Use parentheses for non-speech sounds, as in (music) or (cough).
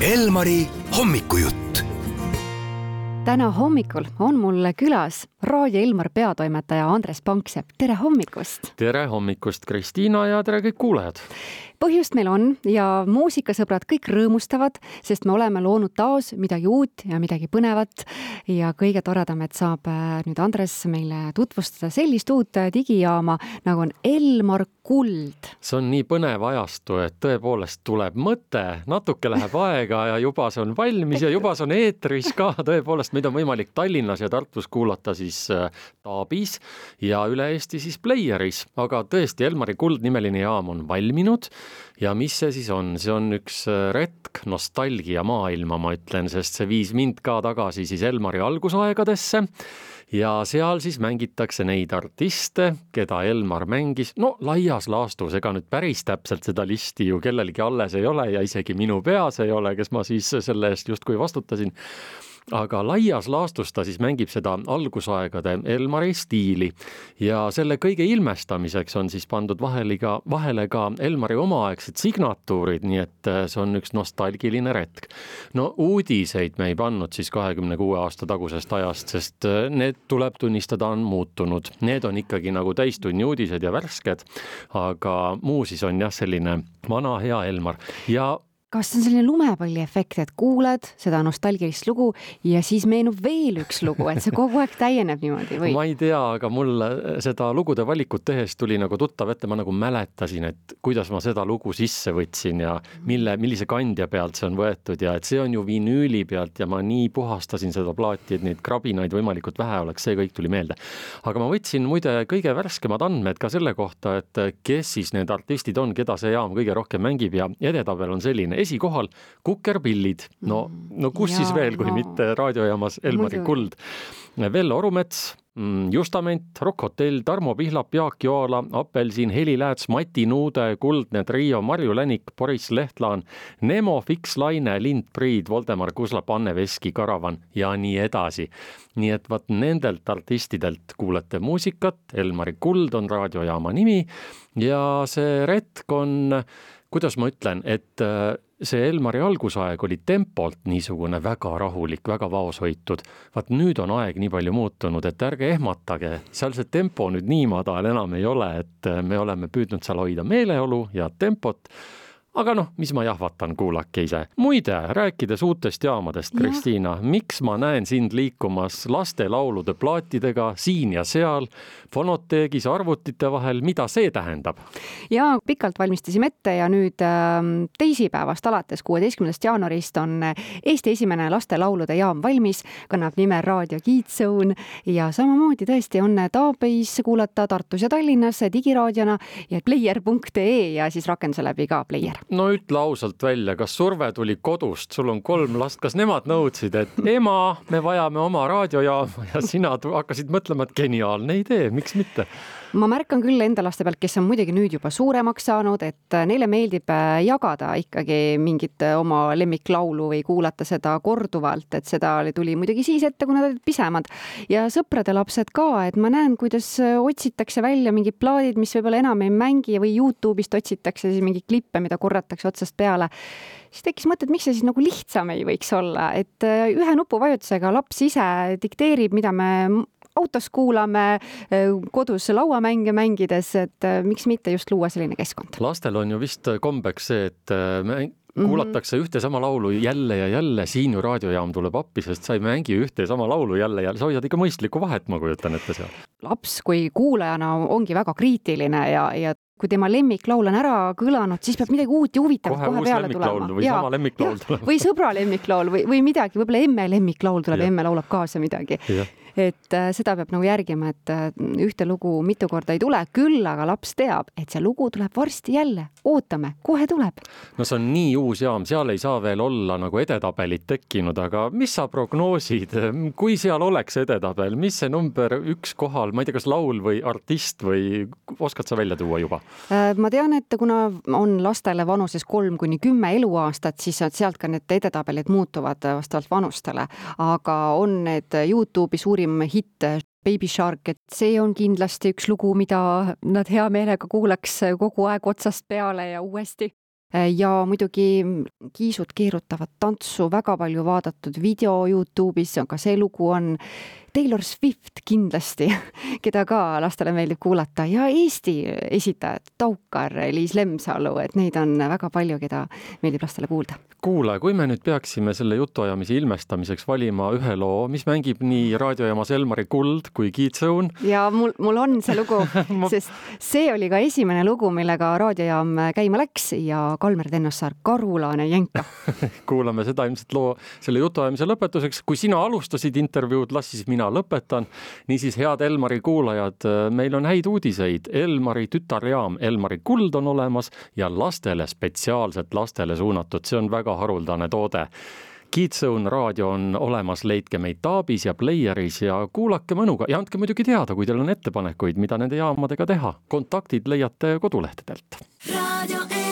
Elmari hommikujutt. täna hommikul on mul külas Raadio Elmar peatoimetaja Andres Panksepp, tere hommikust! tere hommikust, Kristiina ja tere kõik kuulajad! põhjust meil on ja muusikasõbrad kõik rõõmustavad, sest me oleme loonud taas midagi uut ja midagi põnevat ja kõige toredam, et saab äh, nüüd Andres meile tutvustada sellist uut äh, digijaama nagu on Elmar Kuld. see on nii põnev ajastu, et tõepoolest tuleb mõte, natuke läheb (laughs) aega ja juba see on valmis ja juba see on eetris ka, (laughs) tõepoolest, meid on võimalik Tallinnas ja Tartus kuulata siis äh, Taabis ja üle Eesti siis Playeris, aga tõesti, Elmari Kuld nimeline jaam on valminud. Ja mis see siis on, see on üks äh, retk nostalgia maailma, ma ütlen, sest see viis mind ka tagasi siis Elmari algusaegadesse ja seal siis mängitakse neid artiste, keda Elmar mängis, no laias laastus, ega nüüd päris täpselt seda listi ju kellelgi alles ei ole ja isegi minu peas ei ole, kes ma siis selle eest justkui vastutasin aga laias laastus ta siis mängib seda algusaegade Elmari stiili. Ja selle kõige ilmestamiseks on siis pandud vahele ka, vahele ka Elmari omaaegsed signatuurid, nii et äh, see on üks nostalgiline retk. no uudiseid me ei pannud siis kahekümne kuue aasta tagusest ajast, sest äh, need tuleb tunnistada, on muutunud, need on ikkagi nagu täistunni uudised ja värsked, aga muu siis on jah, selline vana hea Elmar. Ja kas see on selline lumepalliefekt, et kuuled seda nostalgilist lugu ja siis meenub veel üks lugu, et see kogu aeg täieneb niimoodi või? ma ei tea, aga mul seda lugude valikut tehes tuli nagu tuttav ette, ma nagu mäletasin, et kuidas ma seda lugu sisse võtsin ja mille, millise kandja pealt see on võetud ja et see on ju vinüüli pealt ja ma nii puhastasin seda plaati, et neid krabinaid võimalikult vähe oleks, see kõik tuli meelde. aga ma võtsin muide kõige värskemad andmed ka selle kohta, et kes siis need artistid on, keda see jaam kõige rohkem mängib ja edetabel on selline esikohal Kukerpillid, no, no kus ja, siis veel, kui no. mitte raadiojaamas Elmari Muidu. Kuld. Vello Orumets, mm, Justament, Rock Hotell, Tarmo Pihlap, Jaak Joala, Apelsin, Heli Lääts, Mati Nuude, Kuldne Trio, Marju Länik, Boris Lehtlaan, Nemo, Fiks Laine, Lind Priid, Voldemar Kuslap, Anne Veski, Karavan ja nii edasi. nii et vot nendelt artistidelt kuulete muusikat, Elmari Kuld on raadiojaama nimi ja see retk on kuidas ma ütlen, et äh, see Elmari algusaeg oli tempolt niisugune väga rahulik, väga vaoshoitud. vaat nüüd on aeg nii palju muutunud, et ärge ehmatage, seal see tempo nüüd nii madal enam ei ole, et me oleme püüdnud seal hoida meeleolu ja tempot aga noh, mis ma jahvatan, kuulake ise. muide, rääkides uutest jaamadest, Kristiina, miks ma näen sind liikumas lastelaulude plaatidega siin ja seal, fonoteegis, arvutite vahel, mida see tähendab? ja pikalt valmistasime ette ja nüüd äh, teisipäevast alates, kuueteistkümnendast jaanuarist on Eesti esimene lastelaulude jaam valmis, kannab nime Raadio Kiitzõun ja samamoodi tõesti on Taabeis kuulata Tartus ja Tallinnas digiraadiona ja player.ee ja siis rakenduse läbi ka Player no ütle ausalt välja, kas surve tuli kodust, sul on kolm last, kas nemad nõudsid, et ema, me vajame oma raadiojaama ja sina hakkasid mõtlema, et geniaalne idee, miks mitte? ma märkan küll enda laste pealt, kes on muidugi nüüd juba suuremaks saanud, et neile meeldib äh, jagada ikkagi mingit äh, oma lemmiklaulu või kuulata seda korduvalt, et seda tuli muidugi siis ette, kui nad olid pisemad. ja sõprade lapsed ka, et ma näen, kuidas äh, otsitakse välja mingid plaadid, mis võib-olla enam ei mängi või Youtube'ist otsitakse siis mingeid klippe, mida korratakse otsast peale siis tekkis mõte, et miks see siis nagu lihtsam ei võiks olla, et ühe nupuvajutusega laps ise dikteerib, mida me autos kuulame, eh, kodus lauamänge mängides, et eh, miks mitte just luua selline keskkond. lastel on ju vist kombeks see, et mäng mhm. kuulatakse mm -hmm. ühte sama laulu jälle ja jälle, siin ju raadiojaam tuleb appi, sest sa ei mängi ühte sama laulu jälle ja sa hoiad ikka mõistlikku vahet, ma kujutan ette seal. laps kui kuulajana ongi väga kriitiline ja, ja kui tema lemmiklaul on ära kõlanud, siis peab midagi uut ja huvitavat kohe, kohe peale tulema. või ja, sama lemmiklaul tuleb. või sõbra lemmiklaul või, või midagi, võib-olla emme lemmiklaul tuleb, emme laulab kaasa midagi et äh, seda peab nagu järgima, et äh, ühte lugu mitu korda ei tule, küll aga laps teab, et see lugu tuleb varsti jälle, ootame, kohe tuleb. no see on nii uus jaam, seal ei saa veel olla nagu edetabelit tekkinud, aga mis sa prognoosid, kui seal oleks edetabel, mis see number üks kohal, ma ei tea, kas laul või artist või oskad sa välja tuua juba? Äh, ma tean, et kuna on lastele vanuses kolm kuni kümme eluaastat, siis sealt ka need edetabelid muutuvad vastavalt vanustele, aga on need Youtube'i suurim suurim hitt Baby Shark, et see on kindlasti üks lugu, mida nad hea meelega kuulaks kogu aeg otsast peale ja uuesti. Ja muidugi Kiisud keerutavad tantsu, väga palju vaadatud video Youtube'is, ka see lugu on Taylor Swift kindlasti, (laughs) keda ka lastele meeldib kuulata ja Eesti esitajad, Taukar, Liis Lemsalu, et neid on väga palju, keda meeldib lastele kuulda. kuule, kui me nüüd peaksime selle jutuajamise ilmestamiseks valima ühe loo, mis mängib nii raadiojaamas Elmari Kuld kui Kiitsõun. ja mul, mul on see lugu ma... (laughs) (laughs) sest see oli ka esimene lugu, millega raadiojaam käima läks ja Kalmer Tennossaar, Karulane jänka kuulame seda ilmselt loo selle jutuajamise lõpetuseks. kui sina alustasid intervjuud, las siis mina lõpetan. niisiis, head Elmari kuulajad, meil on häid uudiseid. Elmari tütarjaam Elmari Kuld on olemas ja lastele, spetsiaalselt lastele suunatud, see on väga haruldane toode. Kidsõun raadio on olemas, leidke meid Taabis ja Playeris ja kuulake mõnuga ja andke muidugi teada, kui teil on ettepanekuid, mida nende jaamadega teha. kontaktid leiate kodulehtedelt. raadio